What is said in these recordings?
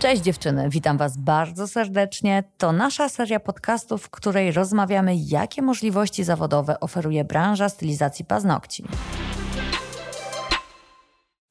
Cześć dziewczyny, witam Was bardzo serdecznie. To nasza seria podcastów, w której rozmawiamy, jakie możliwości zawodowe oferuje branża stylizacji paznokci.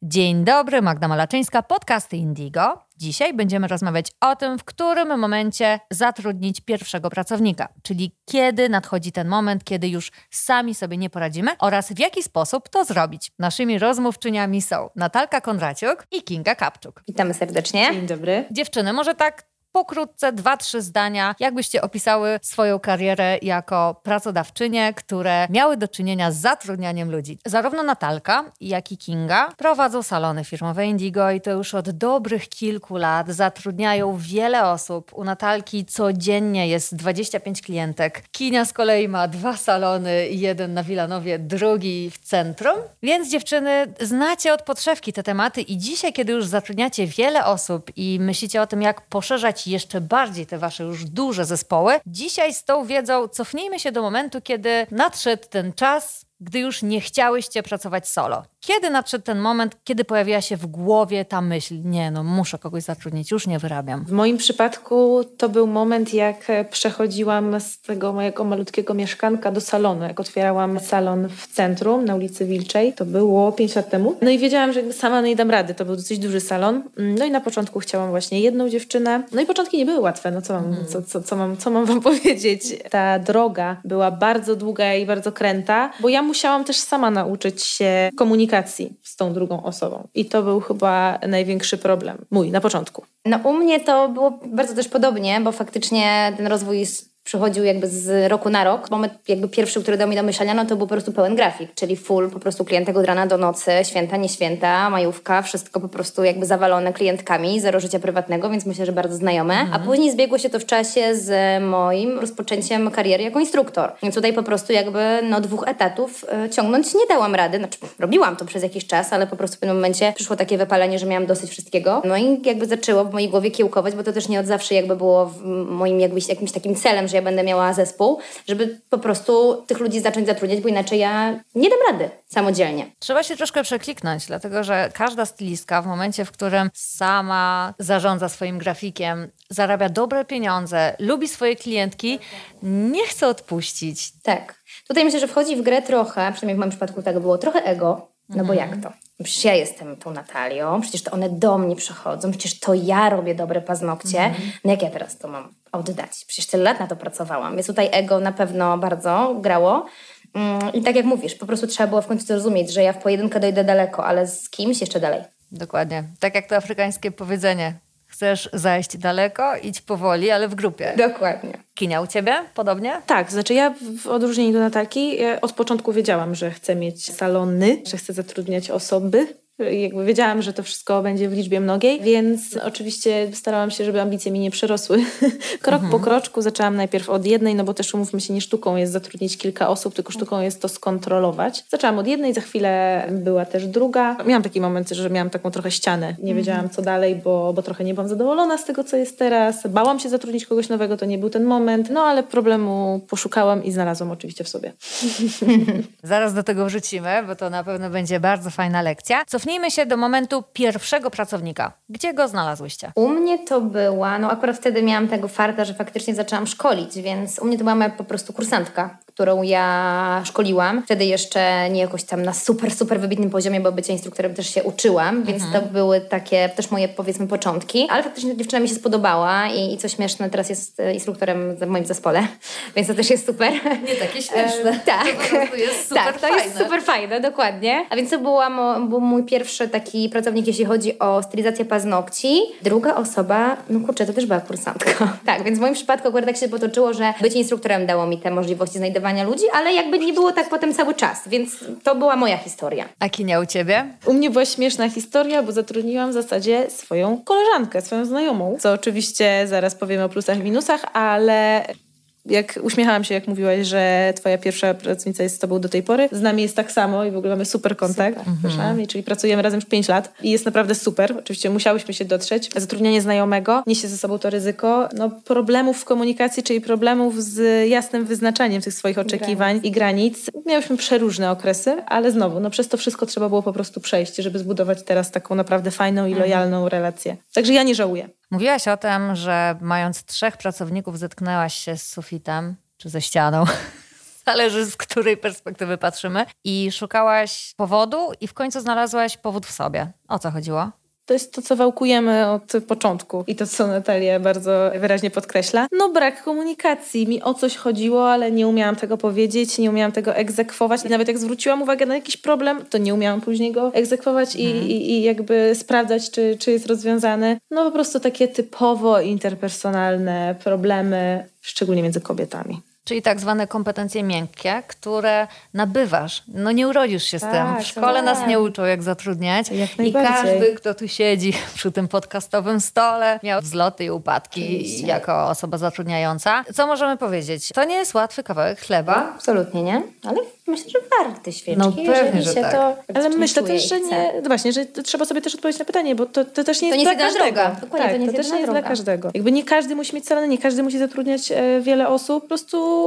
Dzień dobry, Magda Malaczyńska, podcasty Indigo. Dzisiaj będziemy rozmawiać o tym, w którym momencie zatrudnić pierwszego pracownika, czyli kiedy nadchodzi ten moment, kiedy już sami sobie nie poradzimy oraz w jaki sposób to zrobić. Naszymi rozmówczyniami są Natalka Kondraciuk i Kinga Kapczuk. Witamy serdecznie. Dzień dobry. Dziewczyny, może tak pokrótce dwa, trzy zdania, jakbyście opisały swoją karierę jako pracodawczynie, które miały do czynienia z zatrudnianiem ludzi. Zarówno Natalka, jak i Kinga prowadzą salony firmowe Indigo i to już od dobrych kilku lat. Zatrudniają wiele osób. U Natalki codziennie jest 25 klientek. Kinia z kolei ma dwa salony, jeden na Wilanowie, drugi w centrum. Więc dziewczyny, znacie od podszewki te tematy i dzisiaj, kiedy już zatrudniacie wiele osób i myślicie o tym, jak poszerzać jeszcze bardziej te wasze już duże zespoły. Dzisiaj z tą wiedzą cofnijmy się do momentu, kiedy nadszedł ten czas, gdy już nie chciałyście pracować solo. Kiedy nadszedł ten moment, kiedy pojawiła się w głowie ta myśl, nie no, muszę kogoś zatrudnić, już nie wyrabiam? W moim przypadku to był moment, jak przechodziłam z tego mojego malutkiego mieszkanka do salonu, jak otwierałam salon w centrum na ulicy Wilczej. To było 5 lat temu. No i wiedziałam, że sama nie dam rady. To był dosyć duży salon. No i na początku chciałam właśnie jedną dziewczynę. No i początki nie były łatwe. No co mam, hmm. co, co, co, mam, co mam wam powiedzieć? Ta droga była bardzo długa i bardzo kręta, bo ja musiałam też sama nauczyć się komunikacji z tą drugą osobą. I to był chyba największy problem mój na początku. No u mnie to było bardzo też podobnie, bo faktycznie ten rozwój przychodził jakby z roku na rok. Moment jakby pierwszy, który dał mi do myślenia, no to był po prostu pełen grafik, czyli full po prostu klientek od rana do nocy, święta, nie święta, majówka, wszystko po prostu jakby zawalone klientkami, zero życia prywatnego, więc myślę, że bardzo znajome. Mhm. A później zbiegło się to w czasie z moim rozpoczęciem kariery jako instruktor. Więc tutaj po prostu jakby no dwóch etatów y, ciągnąć nie dałam rady. Znaczy robiłam to przez jakiś czas, ale po prostu w pewnym momencie przyszło takie wypalenie, że miałam dosyć wszystkiego. No i jakby zaczęło w mojej głowie kiełkować, bo to też nie od zawsze jakby było moim jakbyś, jakimś takim celem, że ja będę miała zespół, żeby po prostu tych ludzi zacząć zatrudniać, bo inaczej ja nie dam rady samodzielnie. Trzeba się troszkę przekliknąć, dlatego że każda stylistka w momencie, w którym sama zarządza swoim grafikiem, zarabia dobre pieniądze, lubi swoje klientki, nie chce odpuścić. Tak. Tutaj myślę, że wchodzi w grę trochę, przynajmniej w moim przypadku tak było, trochę ego, no bo jak to? Przecież ja jestem tą Natalią, przecież to one do mnie przychodzą, przecież to ja robię dobre paznokcie. Mm. No jak ja teraz to mam oddać? Przecież tyle lat na to pracowałam. Więc tutaj ego na pewno bardzo grało. Mm, I tak jak mówisz, po prostu trzeba było w końcu zrozumieć, że ja w pojedynkę dojdę daleko, ale z kimś jeszcze dalej. Dokładnie. Tak jak to afrykańskie powiedzenie. Chcesz zajść daleko, idź powoli, ale w grupie. Dokładnie. Kinia u ciebie podobnie? Tak, znaczy ja w odróżnieniu do Natalki od początku wiedziałam, że chcę mieć salony, że chcę zatrudniać osoby jakby wiedziałam, że to wszystko będzie w liczbie mnogiej, więc oczywiście starałam się, żeby ambicje mi nie przerosły. Krok mhm. po kroczku zaczęłam najpierw od jednej, no bo też umówmy się, nie sztuką jest zatrudnić kilka osób, tylko sztuką jest to skontrolować. Zaczęłam od jednej, za chwilę była też druga. Miałam taki moment, że miałam taką trochę ścianę. Nie mhm. wiedziałam, co dalej, bo, bo trochę nie byłam zadowolona z tego, co jest teraz. Bałam się zatrudnić kogoś nowego, to nie był ten moment. No ale problemu poszukałam i znalazłam oczywiście w sobie. Zaraz do tego wrzucimy, bo to na pewno będzie bardzo fajna lekcja. Cofnijmy Cofnijmy się do momentu pierwszego pracownika. Gdzie go znalazłyście? U mnie to była, no akurat wtedy miałam tego farta, że faktycznie zaczęłam szkolić, więc u mnie to była moja po prostu kursantka, którą ja szkoliłam. Wtedy jeszcze nie jakoś tam na super, super wybitnym poziomie, bo bycia instruktorem też się uczyłam, więc mhm. to były takie też moje powiedzmy początki. Ale faktycznie dziewczyna mi się spodobała i, i co śmieszne, teraz jest e, instruktorem w moim zespole, więc to też jest super. Nie takie śmieszne. E, tak. To jest super tak, to fajne. jest super fajne, dokładnie. A więc to była mo, był mój pierwszy taki pracownik, jeśli chodzi o stylizację paznokci. Druga osoba, no kurczę, to też była kursantka. tak, więc w moim przypadku akurat tak się potoczyło, że bycie instruktorem dało mi te możliwości znajdowania ludzi, ale jakby nie było tak potem cały czas, więc to była moja historia. A Kinia u Ciebie? U mnie była śmieszna historia, bo zatrudniłam w zasadzie swoją koleżankę, swoją znajomą, co oczywiście zaraz powiemy o plusach i minusach, ale jak uśmiechałam się, jak mówiłaś, że twoja pierwsza pracownica jest z tobą do tej pory. Z nami jest tak samo i w ogóle mamy super kontakt. Super. Mhm. Czyli pracujemy razem już 5 lat i jest naprawdę super. Oczywiście musiałyśmy się dotrzeć. Zatrudnianie znajomego niesie ze sobą to ryzyko no, problemów w komunikacji, czyli problemów z jasnym wyznaczaniem tych swoich oczekiwań granic. i granic. Miałyśmy przeróżne okresy, ale znowu, no przez to wszystko trzeba było po prostu przejść, żeby zbudować teraz taką naprawdę fajną i mhm. lojalną relację. Także ja nie żałuję. Mówiłaś o tym, że mając trzech pracowników zetknęłaś się z sufitem czy ze ścianą. Zależy z której perspektywy patrzymy. I szukałaś powodu i w końcu znalazłaś powód w sobie. O co chodziło? To jest to, co wałkujemy od początku i to, co Natalia bardzo wyraźnie podkreśla. No brak komunikacji. Mi o coś chodziło, ale nie umiałam tego powiedzieć, nie umiałam tego egzekwować. I nawet jak zwróciłam uwagę na jakiś problem, to nie umiałam później go egzekwować i, mhm. i, i jakby sprawdzać, czy, czy jest rozwiązany. No po prostu takie typowo interpersonalne problemy, szczególnie między kobietami czyli tak zwane kompetencje miękkie, które nabywasz. No nie urodzisz się z tak, tym. W szkole tak. nas nie uczą, jak zatrudniać. Jak I każdy, kto tu siedzi przy tym podcastowym stole, miał wzloty i upadki Oczywiście. jako osoba zatrudniająca. Co możemy powiedzieć? To nie jest łatwy kawałek chleba. No, absolutnie nie, ale myślę, że warty świeczki. No pewnie, że tak. To ale myślę też, że nie, no właśnie, że trzeba sobie też odpowiedzieć na pytanie, bo to, to też nie jest, to nie dla każdego. Droga. Dokładnie, tak, to, nie jest, to też nie jest dla każdego. Jakby nie każdy musi mieć salony, nie każdy musi zatrudniać e, wiele osób. Po prostu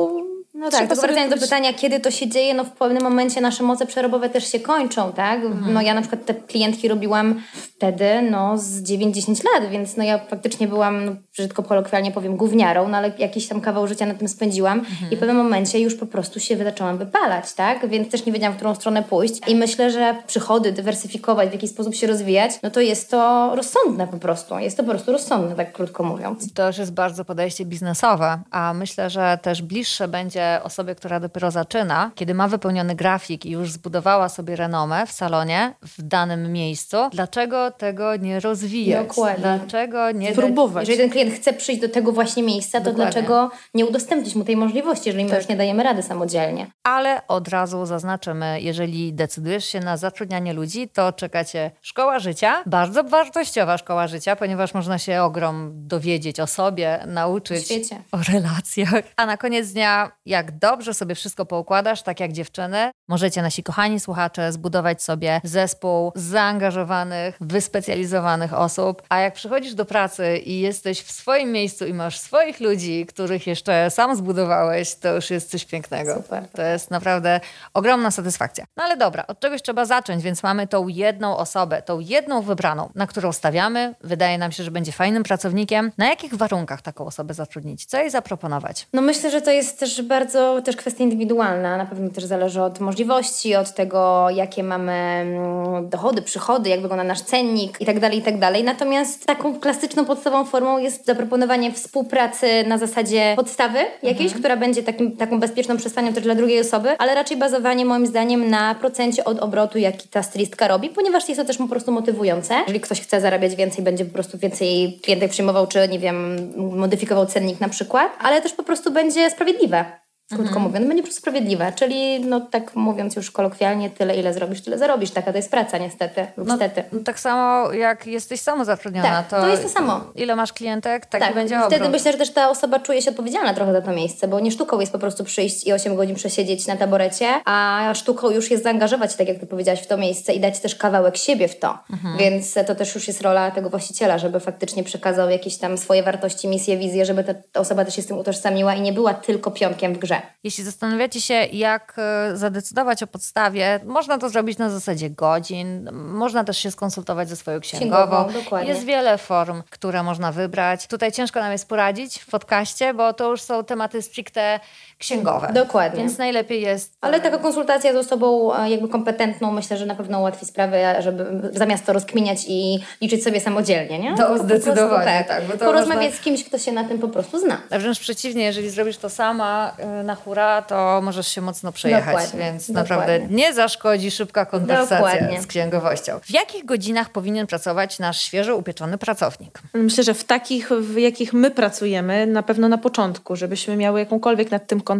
no tak, tylko wracając do pytania, kiedy to się dzieje, no w pewnym momencie nasze moce przerobowe też się kończą, tak? Mhm. No ja na przykład te klientki robiłam wtedy, no z 9-10 lat, więc no ja faktycznie byłam, no, brzydko kolokwialnie powiem, gówniarą, no ale jakiś tam kawał życia na tym spędziłam mhm. i w pewnym momencie już po prostu się zaczęłam wypalać, tak? Więc też nie wiedziałam, w którą stronę pójść i myślę, że przychody dywersyfikować, w jaki sposób się rozwijać, no to jest to rozsądne po prostu. Jest to po prostu rozsądne, tak krótko mówiąc. To już jest bardzo podejście biznesowe, a myślę, że też bliższe będzie osobie, która dopiero zaczyna, kiedy ma wypełniony grafik i już zbudowała sobie renomę w salonie w danym miejscu, dlaczego tego nie rozwijać? Dokładnie. Dlaczego nie spróbować? Jeżeli ten klient chce przyjść do tego właśnie miejsca, to Dokładnie. dlaczego nie udostępnić mu tej możliwości, jeżeli my tak. już nie dajemy rady samodzielnie? Ale od razu zaznaczymy, jeżeli decydujesz się na zatrudnianie ludzi, to czekacie szkoła życia, bardzo wartościowa szkoła życia, ponieważ można się ogrom dowiedzieć o sobie, nauczyć o relacjach. A na koniec dnia jak dobrze sobie wszystko poukładasz, tak jak dziewczyny, możecie nasi kochani słuchacze zbudować sobie zespół zaangażowanych, wyspecjalizowanych osób, a jak przychodzisz do pracy i jesteś w swoim miejscu i masz swoich ludzi, których jeszcze sam zbudowałeś, to już jest coś pięknego. Super. To jest naprawdę ogromna satysfakcja. No ale dobra, od czegoś trzeba zacząć, więc mamy tą jedną osobę, tą jedną wybraną, na którą stawiamy. Wydaje nam się, że będzie fajnym pracownikiem. Na jakich warunkach taką osobę zatrudnić? Co jej zaproponować? No myślę, że to jest też bardzo też kwestia indywidualna. Na pewno też zależy od możliwości, od tego, jakie mamy mm, dochody, przychody, jak wygląda nasz cennik i tak dalej, i tak dalej. Natomiast taką klasyczną podstawową formą jest zaproponowanie współpracy na zasadzie podstawy jakiejś, mhm. która będzie takim, taką bezpieczną przystanią też dla drugiej osoby, ale raczej bazowanie moim zdaniem na procencie od obrotu, jaki ta stylistka robi, ponieważ jest to też po prostu motywujące. Jeżeli ktoś chce zarabiać więcej, będzie po prostu więcej klientek przyjmował, czy nie wiem, modyfikował cennik na przykład, ale też po prostu będzie sprawiedliwe krótko mhm. mówiąc, będzie sprawiedliwe. Czyli, no tak mówiąc już kolokwialnie, tyle ile zrobisz, tyle zarobisz. Taka to jest praca niestety, no, niestety. No, tak samo jak jesteś samozatrudniona, tak, to, to jest to samo. ile masz klientek, tak, tak będzie obrót. Wtedy myślę, że też ta osoba czuje się odpowiedzialna trochę za to miejsce, bo nie sztuką jest po prostu przyjść i 8 godzin przesiedzieć na taborecie, a sztuką już jest zaangażować, tak jak ty powiedziałaś, w to miejsce i dać też kawałek siebie w to. Mhm. Więc to też już jest rola tego właściciela, żeby faktycznie przekazał jakieś tam swoje wartości, misje, wizje, żeby ta, ta osoba też się z tym utożsamiła i nie była tylko pionkiem w grze. Jeśli zastanawiacie się, jak e, zadecydować o podstawie, można to zrobić na zasadzie godzin, można też się skonsultować ze swoją księgową. księgową jest wiele form, które można wybrać. Tutaj ciężko nam jest poradzić w podcaście, bo to już są tematy stricte księgowe. Dokładnie. Więc najlepiej jest... Ale taka konsultacja z osobą e, jakby kompetentną myślę, że na pewno ułatwi sprawę, żeby zamiast to rozkminiać i liczyć sobie samodzielnie, nie? To zdecydowanie, tak. tak bo to Porozmawiać można... z kimś, kto się na tym po prostu zna. A wręcz przeciwnie, jeżeli zrobisz to sama e, na hura, to możesz się mocno przejechać, Dokładnie. więc Dokładnie. naprawdę nie zaszkodzi szybka konwersacja Dokładnie. z księgowością. W jakich godzinach powinien pracować nasz świeżo upieczony pracownik? Myślę, że w takich, w jakich my pracujemy, na pewno na początku, żebyśmy miały jakąkolwiek nad tym kontrolę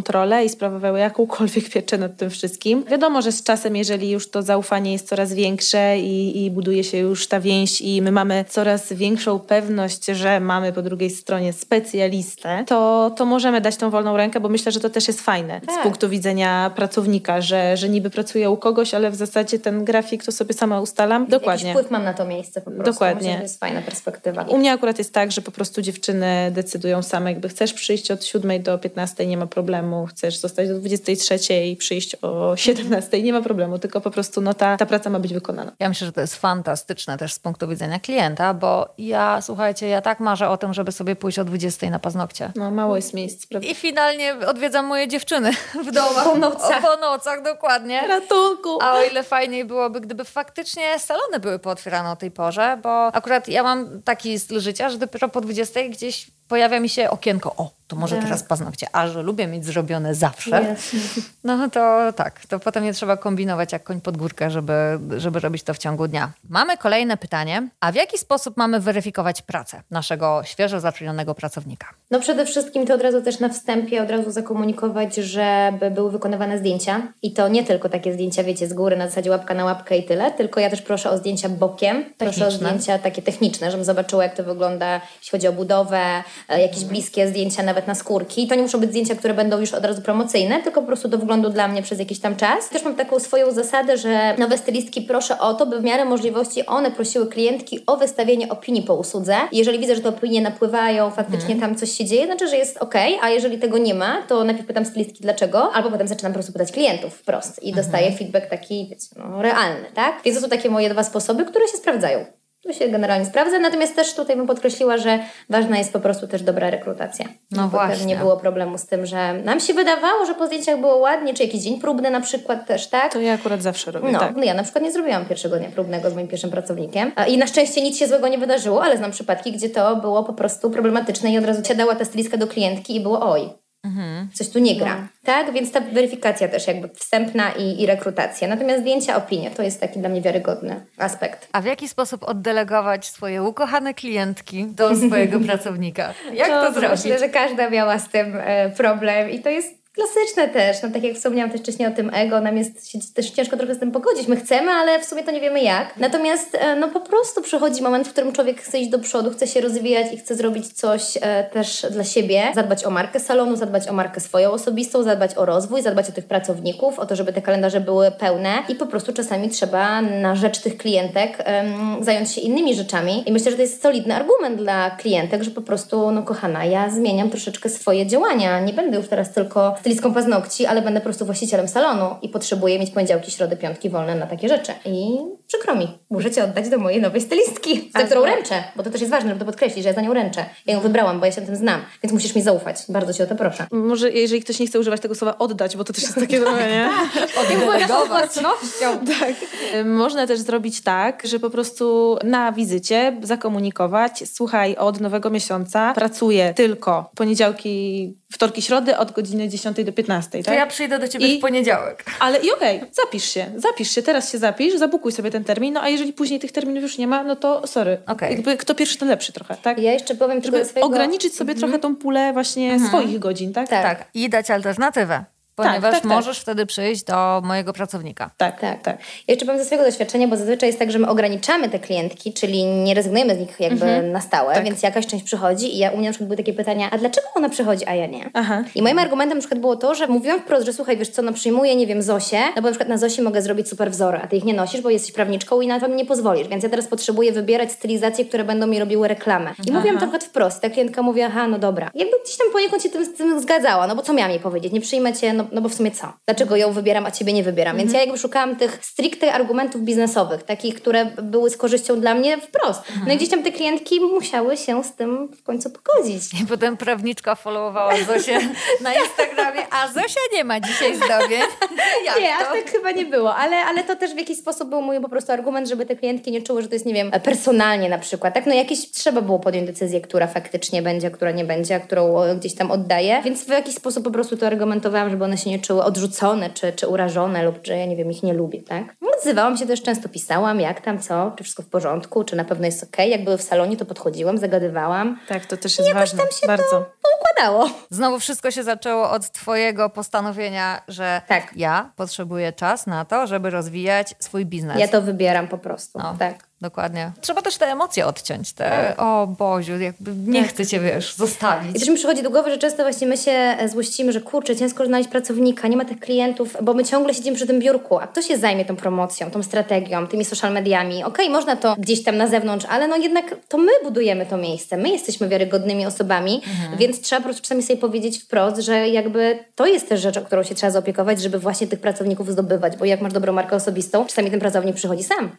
i sprawowały jakąkolwiek pieczę nad tym wszystkim. Wiadomo, że z czasem, jeżeli już to zaufanie jest coraz większe i, i buduje się już ta więź i my mamy coraz większą pewność, że mamy po drugiej stronie specjalistę, to, to możemy dać tą wolną rękę, bo myślę, że to też jest fajne tak. z punktu widzenia pracownika, że, że niby pracuję u kogoś, ale w zasadzie ten grafik to sobie sama ustalam. Dokładnie. Jakiś wpływ mam na to miejsce po prostu. Dokładnie. Myślę, to jest fajna perspektywa. U mnie akurat jest tak, że po prostu dziewczyny decydują same, jakby chcesz przyjść od 7 do 15 nie ma problemu problemu. Chcesz zostać do 23 i przyjść o 17, nie ma problemu, tylko po prostu no, ta, ta praca ma być wykonana. Ja myślę, że to jest fantastyczne też z punktu widzenia klienta, bo ja, słuchajcie, ja tak marzę o tym, żeby sobie pójść o 20 na paznokcie. No, mało jest miejsc, prawda? I finalnie odwiedzam moje dziewczyny w domach. Po nocach. Po nocach, dokładnie. Ratunku! A o ile fajniej byłoby, gdyby faktycznie salony były pootwierane o tej porze, bo akurat ja mam taki styl życia, że dopiero po 20 gdzieś pojawia mi się okienko, o, to może Tak. teraz paznokcie, a że lubię mieć zrobione zawsze, Jasne. no to tak, to potem nie trzeba kombinować jak koń pod górkę, żeby, żeby robić to w ciągu dnia. Mamy kolejne pytanie, a w jaki sposób mamy weryfikować pracę naszego świeżo zatrudnionego pracownika? No przede wszystkim to od razu też na wstępie od razu zakomunikować, żeby były wykonywane zdjęcia i to nie tylko takie zdjęcia, wiecie, z góry na zasadzie łapka na łapkę i tyle, tylko ja też proszę o zdjęcia bokiem, proszę o Techniczne. zdjęcia takie techniczne, żebym zobaczyła jak to wygląda, jeśli chodzi o budowę, jakieś bliskie zdjęcia nawet na skórki. To nie muszą być zdjęcia, które będą już od razu promocyjne, tylko po prostu do wglądu dla mnie przez jakiś tam czas. Też mam taką swoją zasadę, że nowe stylistki proszę o to, by w miarę możliwości one prosiły klientki o wystawienie opinii po usłudze. I Jeżeli widzę, że te opinie napływają, faktycznie tam coś się dzieje, znaczy, że jest ok, a jeżeli tego nie ma, to najpierw pytam stylistki dlaczego, albo potem zaczynam po prostu pytać klientów wprost i dostaję feedback taki, wiecie, no, realny, tak? Więc to są takie moje dwa sposoby, które się sprawdzają. To się generalnie sprawdza, natomiast też tutaj bym podkreśliła, że ważna jest po prostu też dobra rekrutacja. No właśnie. nie było problemu z tym, że nam się wydawało, że po zdjęciach było ładnie, czy jakiś dzień próbny na przykład też, tak? To ja akurat zawsze robię, No, tak. ja na przykład nie zrobiłam pierwszego dnia próbnego z moim pierwszym pracownikiem i na szczęście nic się złego nie wydarzyło, ale znam przypadki, gdzie to było po prostu problematyczne i od razu siadała ta stylistka do klientki i było oj, coś tu nie gra. Tak, więc ta weryfikacja też jakby wstępna i, i rekrutacja. Natomiast zdjęcia, opinie to jest taki dla mnie wiarygodny aspekt. A w jaki sposób oddelegować swoje ukochane klientki do swojego pracownika? Jak to, No, zrobić? Myślę, że każda miała z tym e, problem i to jest klasyczne też. No, tak jak wspomniałam też wcześniej o tym ego, nam jest się też ciężko trochę z tym pogodzić. My chcemy, ale w sumie to nie wiemy jak. Natomiast e, no po prostu przychodzi moment, w którym człowiek chce iść do przodu, chce się rozwijać i chce zrobić coś e, też dla siebie. Zadbać o markę salonu, zadbać o markę swoją osobistą, zadbać o rozwój, zadbać o tych pracowników, o to, żeby te kalendarze były pełne i po prostu czasami trzeba na rzecz tych klientek em, zająć się innymi rzeczami. I myślę, że to jest solidny argument dla klientek, że po prostu, no kochana, ja zmieniam troszeczkę swoje działania. Nie będę już teraz tylko stylistką paznokci, ale będę po prostu właścicielem salonu i potrzebuję mieć poniedziałki, środy, piątki wolne na takie rzeczy. I przykro mi, muszę Cię oddać do mojej nowej stylistki, za którą ręczę, bo to też jest ważne, żeby to podkreślić, że ja za nią ręczę. Ja ją wybrałam, bo ja się na tym znam, więc musisz mi zaufać. Bardzo Cię o to proszę. Może jeżeli ktoś nie chce używać tego słowa oddać, bo to też jest takie trochę, nie? Oddelegować. Tak. Można też zrobić tak, że po prostu na wizycie zakomunikować, słuchaj, od nowego miesiąca pracuję tylko poniedziałki, wtorki, środy od godziny 10 do 15, To tak? ja przyjdę do ciebie I- w poniedziałek. Ale i okej, zapisz się, zapisz się, teraz się zapisz, zabukuj sobie ten termin, no a jeżeli później tych terminów już nie ma, no to sorry. Okej. Jakby kto pierwszy, ten lepszy trochę, tak? Ja jeszcze powiem tylko Żeby ze swojego... ograniczyć sobie trochę tą pulę właśnie swoich godzin, tak? Tak. Tak. I dać alternatywę, ponieważ tak, tak. możesz wtedy przyjść do mojego pracownika. Tak, Tak. tak. Ja jeszcze powiem ze swojego doświadczenia, bo zazwyczaj jest tak, że my ograniczamy te klientki, czyli nie rezygnujemy z nich jakby na stałe, Tak. więc jakaś część przychodzi i ja u mnie na przykład były takie pytania, a dlaczego ona przychodzi, a ja nie? Aha. I moim argumentem na przykład było to, że mówiłam wprost, że słuchaj, wiesz co, no przyjmuję, nie wiem, Zosię, no bo na przykład na Zosi mogę zrobić super wzory, a ty ich nie nosisz, bo jesteś prawniczką i na to mi nie pozwolisz, więc ja teraz potrzebuję wybierać stylizacje, które będą mi robiły reklamę. I mówiłam to przykład wprost. Ta klientka mówi, aha, no dobra. Jakby gdzieś tam poniekąd się tym, tym zgadzała, no bo co miałam jej powiedzieć? Nie przyjmę cię, no, no bo w sumie co? Dlaczego ją wybieram, a ciebie nie wybieram? Więc ja jakby szukałam tych stricte argumentów biznesowych, takich, które były z korzyścią dla mnie wprost. No i gdzieś tam te klientki musiały się z tym w końcu pogodzić. I potem prawniczka followowała Zosię na Instagramie, a Zosia nie ma dzisiaj zdrowie. Jak nie, aż to? tak chyba nie było, ale, ale to też w jakiś sposób był mój po prostu argument, żeby te klientki nie czuły, że to jest, nie wiem, personalnie na przykład, tak? No jakieś trzeba było podjąć decyzję, która faktycznie będzie, a która nie będzie, a którą e, gdzieś tam oddaję, więc w jakiś sposób po prostu to argumentowałam, żeby one się nie czuły odrzucone, czy, czy urażone lub, że ja nie wiem, ich nie lubię, tak? Odzywałam się też często, pisałam, jak tam, co, czy wszystko w porządku, czy na pewno jest okej. Jak były w salonie, to podchodziłam, zagadywałam. Tak, to też jest ważne. tam się bardzo. Układało. Znowu wszystko się zaczęło od twojego postanowienia, że Tak. ja potrzebuję czas na to, żeby rozwijać swój biznes. Ja to wybieram po prostu, No. tak. Dokładnie. Trzeba też te emocje odciąć. Te, o Boziu, jakby nie Tak. chcę cię, wiesz, zostawić. I też mi przychodzi do głowy, że często właśnie my się e, złościmy, że kurczę, ciężko znaleźć pracownika, nie ma tych klientów, bo my ciągle siedzimy przy tym biurku, a kto się zajmie tą promocją, tą strategią, tymi social mediami? Okej, można to gdzieś tam na zewnątrz, ale no jednak to my budujemy to miejsce, my jesteśmy wiarygodnymi osobami, więc trzeba po prostu czasami sobie powiedzieć wprost, że jakby to jest też rzecz, o którą się trzeba zaopiekować, żeby właśnie tych pracowników zdobywać, bo jak masz dobrą markę osobistą, czasami ten pracownik przychodzi sam.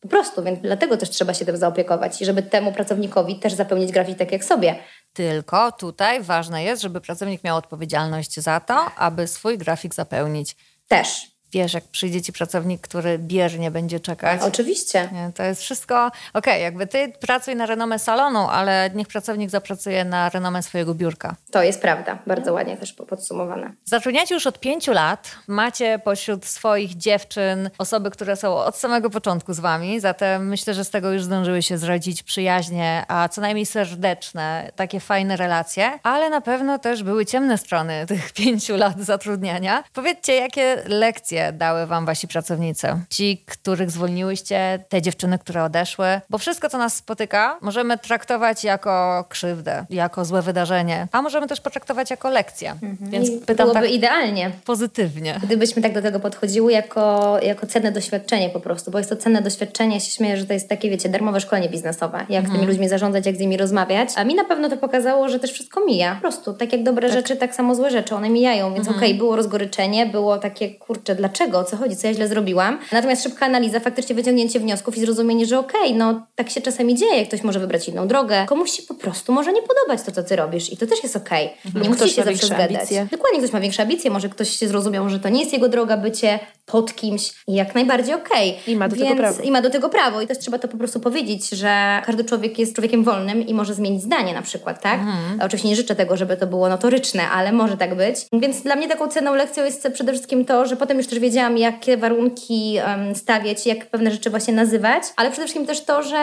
Po prostu, więc dlatego też trzeba się tym zaopiekować i żeby temu pracownikowi też zapełnić grafik tak jak sobie. Tylko tutaj ważne jest, żeby pracownik miał odpowiedzialność za to, aby swój grafik zapełnić. Też. Wiesz, jak przyjdzie ci pracownik, który biernie będzie czekać. Oczywiście. Nie, to jest wszystko. Okej, jakby ty pracuj na renomę salonu, ale niech pracownik zapracuje na renomę swojego biurka. To jest prawda. Bardzo ładnie też po- podsumowane. Zatrudniacie już od pięciu lat. Macie pośród swoich dziewczyn osoby, które są od samego początku z wami, zatem myślę, że z tego już zdążyły się zrodzić przyjaźnie, a co najmniej serdeczne, takie fajne relacje, ale na pewno też były ciemne strony tych pięciu lat zatrudniania. Powiedzcie, jakie lekcje dały wam wasi pracownicy? Ci, których zwolniłyście, te dziewczyny, które odeszły, bo wszystko, co nas spotyka, możemy traktować jako krzywdę, jako złe wydarzenie, a możemy też potraktować jako lekcję. Więc I pytam byłoby tak idealnie, pozytywnie. gdybyśmy tak do tego podchodziły jako, jako cenne doświadczenie po prostu, bo jest to cenne doświadczenie. Ja się śmieję, że to jest takie, wiecie, darmowe szkolenie biznesowe. Jak z tymi ludźmi zarządzać, jak z nimi rozmawiać. A mi na pewno to pokazało, że też wszystko mija. Po prostu, tak jak dobre rzeczy, tak samo złe rzeczy, one mijają. Więc okej, było rozgoryczenie, było takie, kurczę, dlaczego, o co chodzi, co ja źle zrobiłam. Natomiast szybka analiza, faktycznie wyciągnięcie wniosków i zrozumienie, że okej, no tak się czasami dzieje, ktoś może wybrać inną drogę, komuś się po prostu może nie podobać to, co ty robisz i to też jest okej. Nie Ktoś musisz się zawsze zgadzać. ambicje. Dokładnie, ktoś ma większe ambicje, może ktoś się zrozumiał, że to nie jest jego droga bycie pod kimś i jak najbardziej okej. I ma do tego prawo. I ma do tego prawo i też trzeba to po prostu powiedzieć, że każdy człowiek jest człowiekiem wolnym i może zmienić zdanie na przykład, tak? Mhm. Oczywiście nie życzę tego, żeby to było notoryczne, ale może tak być. Więc dla mnie taką cenną lekcją jest przede wszystkim to, że potem już też wiedziałam, jakie warunki stawiać, jak pewne rzeczy właśnie nazywać, ale przede wszystkim też to, że,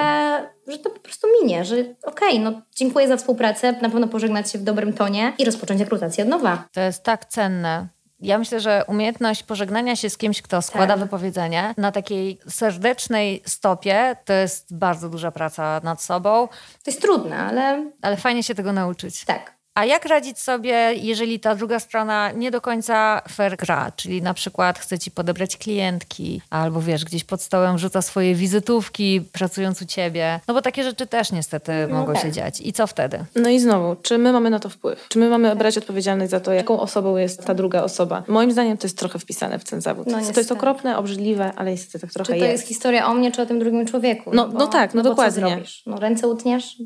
że to po prostu minie, że okej, no dziękuję za współpracę, na pewno pożegnać się w dobrym tonie i rozpocząć rekrutację od nowa. To jest tak cenne. Ja myślę, że umiejętność pożegnania się z kimś, kto składa Tak. wypowiedzenie na takiej serdecznej stopie, to jest bardzo duża praca nad sobą, To jest trudne, ale ale fajnie się tego nauczyć. tak. A jak radzić sobie, jeżeli ta druga strona nie do końca fair gra? Czyli na przykład chce ci podebrać klientki, albo wiesz, gdzieś pod stołem rzuca swoje wizytówki, pracując u ciebie. No bo takie rzeczy też niestety mogą tak. się dziać. I co wtedy? No i znowu, czy my mamy na to wpływ? Czy my mamy brać odpowiedzialność za to, jaką osobą jest ta druga osoba? Moim zdaniem to jest trochę wpisane w ten zawód. No to jest okropne, obrzydliwe, ale niestety tak trochę Czy to jest. jest. historia o mnie, czy o tym drugim człowieku? No- no tak, no bo dokładnie. Co zrobisz? No ręce utniesz?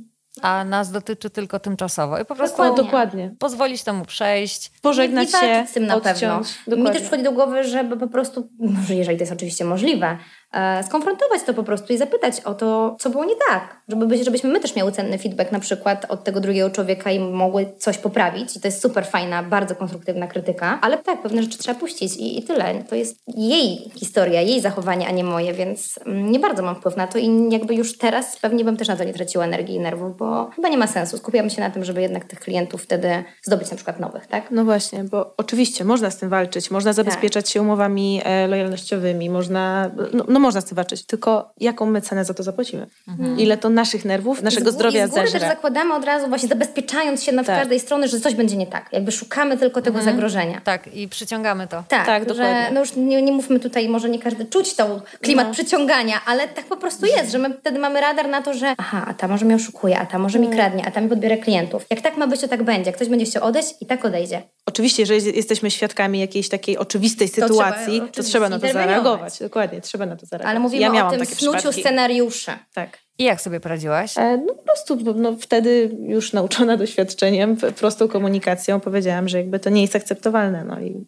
A nas dotyczy tylko tymczasowo. I po prostu Dokładnie. Dokładnie. pozwolić temu przejść. Pożegnać I się, z tym na odciąć. pewno. Mi Dokładnie. też przychodzi do głowy, żeby po prostu, może jeżeli to jest oczywiście możliwe, skonfrontować to po prostu i zapytać o to, co było nie tak. Żeby żebyśmy my też miały cenny feedback na przykład od tego drugiego człowieka i mogły coś poprawić. I to jest super fajna, bardzo konstruktywna krytyka. Ale tak, pewne rzeczy trzeba puścić i, i tyle. To jest jej historia, jej zachowanie, a nie moje, więc mm, nie bardzo mam wpływ na to i jakby już teraz pewnie bym też na to nie traciła energii i nerwów, bo chyba nie ma sensu. Skupiamy się na tym, żeby jednak tych klientów wtedy zdobyć na przykład nowych, tak? No właśnie, bo oczywiście można z tym walczyć, można zabezpieczać się umowami e, lojalnościowymi, można, no, no można z tym walczyć, tylko jaką my cenę za to zapłacimy? Ile to naszych nerwów, naszego I z zdrowia I z góry też zeżre? zakładamy od razu, właśnie zabezpieczając się na Tak. każdej strony, że coś będzie nie tak. Jakby szukamy tylko tego zagrożenia. Tak, i przyciągamy to. Tak, Tak, że dokładnie. no już nie, nie mówmy tutaj, może nie każdy czuć tą klimat No. przyciągania, ale tak po prostu jest, że my wtedy mamy radar na to, że aha, a ta może mnie oszukuje, a ta może Mm. mi kradnie, a ta mi podbiera klientów. Jak tak ma być, to tak będzie. Jak ktoś będzie chciał odejść i tak odejdzie. Oczywiście, jeżeli jesteśmy świadkami jakiejś takiej oczywistej trzeba sytuacji, to oczywiście trzeba na to zareagować. Dokładnie, trzeba na to zareagować. Ale mówimy ja o tym snuciu przypadki. scenariuszy. Tak. I jak sobie poradziłaś? E, No po prostu no, wtedy już nauczona doświadczeniem, prostą komunikacją powiedziałam, że jakby to nie jest akceptowalne. No i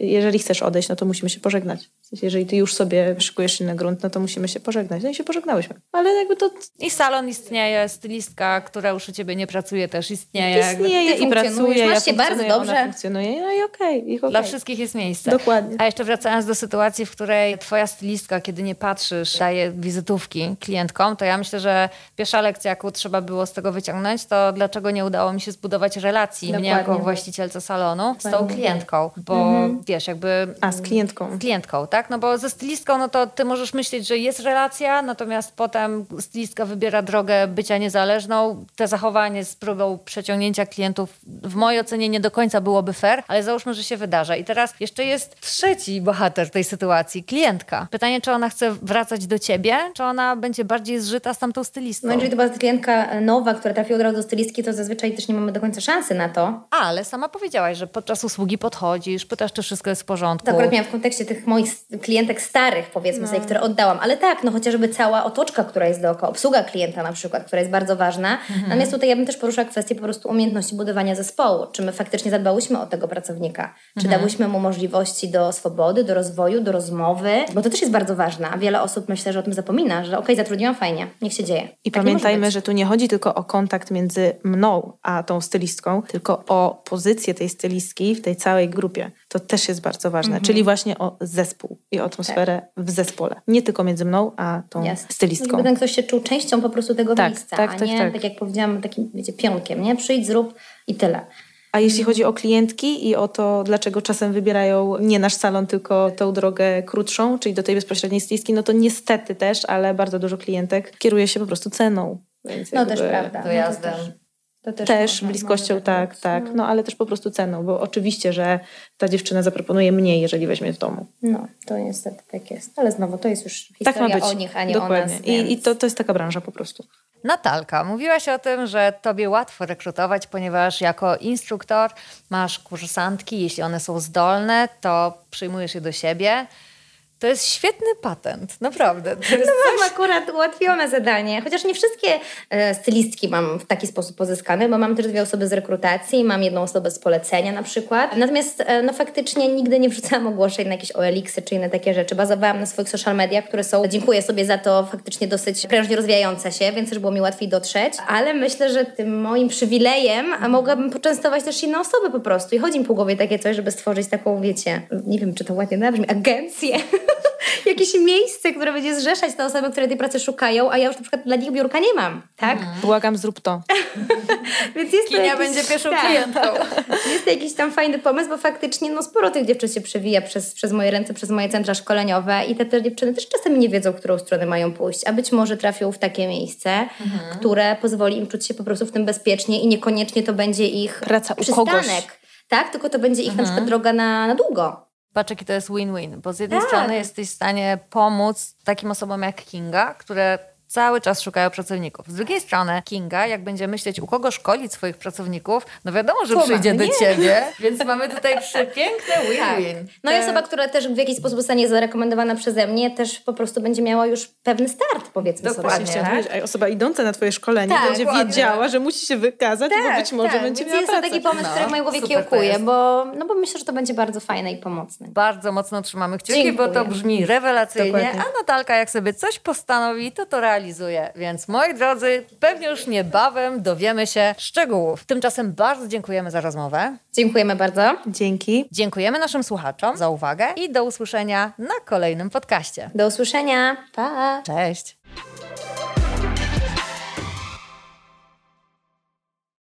jeżeli chcesz odejść, no to musimy się pożegnać. W sensie, jeżeli ty już sobie szykujesz inny grunt, no to musimy się pożegnać. No i się pożegnałyśmy. Ale jakby to I salon istnieje, stylistka, która już u ciebie nie pracuje, też istnieje. Jakby istnieje i pracuje, masz się bardzo ona dobrze. funkcjonuje, no i okej. i okej. Dla wszystkich jest miejsce. Dokładnie. A jeszcze wracając do sytuacji, w której twoja stylistka, kiedy nie patrzysz, daje wizytówki klientkom, to ja myślę, że pierwsza lekcja, jaką trzeba było z tego wyciągnąć, to dlaczego nie udało mi się zbudować relacji mnie Dokładnie. jako właścicielce salonu z tą klientką, bo wiesz, jakby... A, z klientką. Z klientką, tak? No bo ze stylistką, no to ty możesz myśleć, że jest relacja, natomiast potem stylistka wybiera drogę bycia niezależną. Te zachowanie z próbą przeciągnięcia klientów w mojej ocenie nie do końca byłoby fair, ale załóżmy, że się wydarza. I teraz jeszcze jest trzeci bohater tej sytuacji, klientka. Pytanie, czy ona chce wracać do ciebie, czy ona będzie bardziej zżyta z tamtą stylistką. No jeżeli to była klientka nowa, która trafiła od razu do stylistki, to zazwyczaj też nie mamy do końca szansy na to. Ale sama powiedziałaś, że podczas usługi podchodzisz, pytasz, czy wszystko jest w porządku. To akurat miałam w kontekście tych moich klientek starych, powiedzmy no. sobie, które oddałam. Ale tak, no chociażby cała otoczka, która jest dookoła, obsługa klienta na przykład, która jest bardzo ważna. Mhm. Natomiast tutaj ja bym też poruszyła kwestię po prostu umiejętności budowania zespołu. Czy my faktycznie zadbałyśmy o tego pracownika? Czy mhm. dałyśmy mu możliwości do swobody, do rozwoju, do rozmowy? Bo to też jest bardzo ważne, a wiele osób myślę, że o tym zapomina, że okej, okay, zatrudniłam fajnie, niech się dzieje. I tak pamiętajmy, że tu nie chodzi tylko o kontakt między mną a tą stylistką, tylko o pozycję tej stylistki w tej całej grupie. To też jest bardzo ważne, mhm. czyli właśnie o zespół i atmosferę tak. w zespole. Nie tylko między mną a tą yes. stylistką. Żeby ten ktoś się czuł częścią po prostu tego tak, miejsca, tak, a tak, nie, tak, tak jak powiedziałam, takim wiecie, pionkiem, nie? Przyjdź, zrób i tyle. A jeśli chodzi o klientki i o to, dlaczego czasem wybierają nie nasz salon, tylko tą drogę krótszą, czyli do tej bezpośredniej stylistki, no to niestety też, ale bardzo dużo klientek kieruje się po prostu ceną. Więc no też prawda. Dojazdem. No to też, też bliskością, tak, tak. No. no ale też po prostu ceną, bo oczywiście, że ta dziewczyna zaproponuje mniej, jeżeli weźmie w domu. No, to niestety tak jest. Ale znowu, to jest już historia tak ma być. o nich, a nie Dokładnie. o nas. Więc... I, i to, to jest taka branża po prostu. Natalka, mówiłaś o tym, że tobie łatwo rekrutować, ponieważ jako instruktor masz kursantki, jeśli one są zdolne, to przyjmujesz je do siebie. To jest świetny patent, naprawdę. To jest no mam coś... akurat ułatwione zadanie, chociaż nie wszystkie e, stylistki mam w taki sposób pozyskane, bo mam też dwie osoby z rekrutacji, mam jedną osobę z polecenia na przykład. Natomiast e, no faktycznie nigdy nie wrzucałam ogłoszeń na jakieś OLX-y czy inne takie rzeczy. Bazowałam na swoich social mediach, które są, dziękuję sobie za to, faktycznie dosyć prężnie rozwijające się, więc też było mi łatwiej dotrzeć. Ale myślę, że tym moim przywilejem a mogłabym poczęstować też inne osoby po prostu. I chodzi mi po głowie takie coś, żeby stworzyć taką, wiecie, nie wiem, czy to ładnie nabrzmi, agencję jakieś miejsce, które będzie zrzeszać te osoby, które tej pracy szukają, a ja już na przykład dla nich biurka nie mam, tak? Mhm. Błagam, zrób to. Więc jest Kinia to jakiś, będzie pierwszą tak. klientką. jest to jakiś tam fajny pomysł, bo faktycznie no, sporo tych dziewczyn się przewija przez, przez moje ręce, przez moje centra szkoleniowe i te, te dziewczyny też czasami nie wiedzą, którą stronę mają pójść, a być może trafią w takie miejsce, mhm. które pozwoli im czuć się po prostu w tym bezpiecznie i niekoniecznie to będzie ich Praca przystanek. u kogoś. Tak, tylko to będzie ich mhm. na przykład droga na, na długo. Patrz, jaki to jest win-win, bo z jednej tak. strony jesteś w stanie pomóc takim osobom jak Kinga, które cały czas szukają pracowników. Z drugiej strony Kinga, jak będzie myśleć, u kogo szkolić swoich pracowników, no wiadomo, że przyjdzie do ciebie, więc mamy tutaj przepiękne tak. win-win. Tak. No i osoba, która też w jakiś sposób zostanie zarekomendowana przeze mnie, też po prostu będzie miała już pewny start, powiedzmy Dokładnie, sobie. Tak? A osoba idąca na twoje szkolenie tak, będzie dokładnie. wiedziała, że musi się wykazać, tak, bo być może tak. będzie więc miała jest pracę. to taki pomysł, no, który w mojej głowie kiełkuje, bo, no bo myślę, że to będzie bardzo fajne i pomocne. Bardzo mocno trzymamy kciuki, Dziękuję. bo to brzmi rewelacyjnie, dokładnie. a Natalka jak sobie coś postanowi, to to realizuje, więc więc moi drodzy, pewnie już niebawem dowiemy się szczegółów. Tymczasem bardzo dziękujemy za rozmowę. Dziękujemy bardzo. Dzięki. Dziękujemy naszym słuchaczom za uwagę i do usłyszenia na kolejnym podcaście. Do usłyszenia. Pa. Cześć.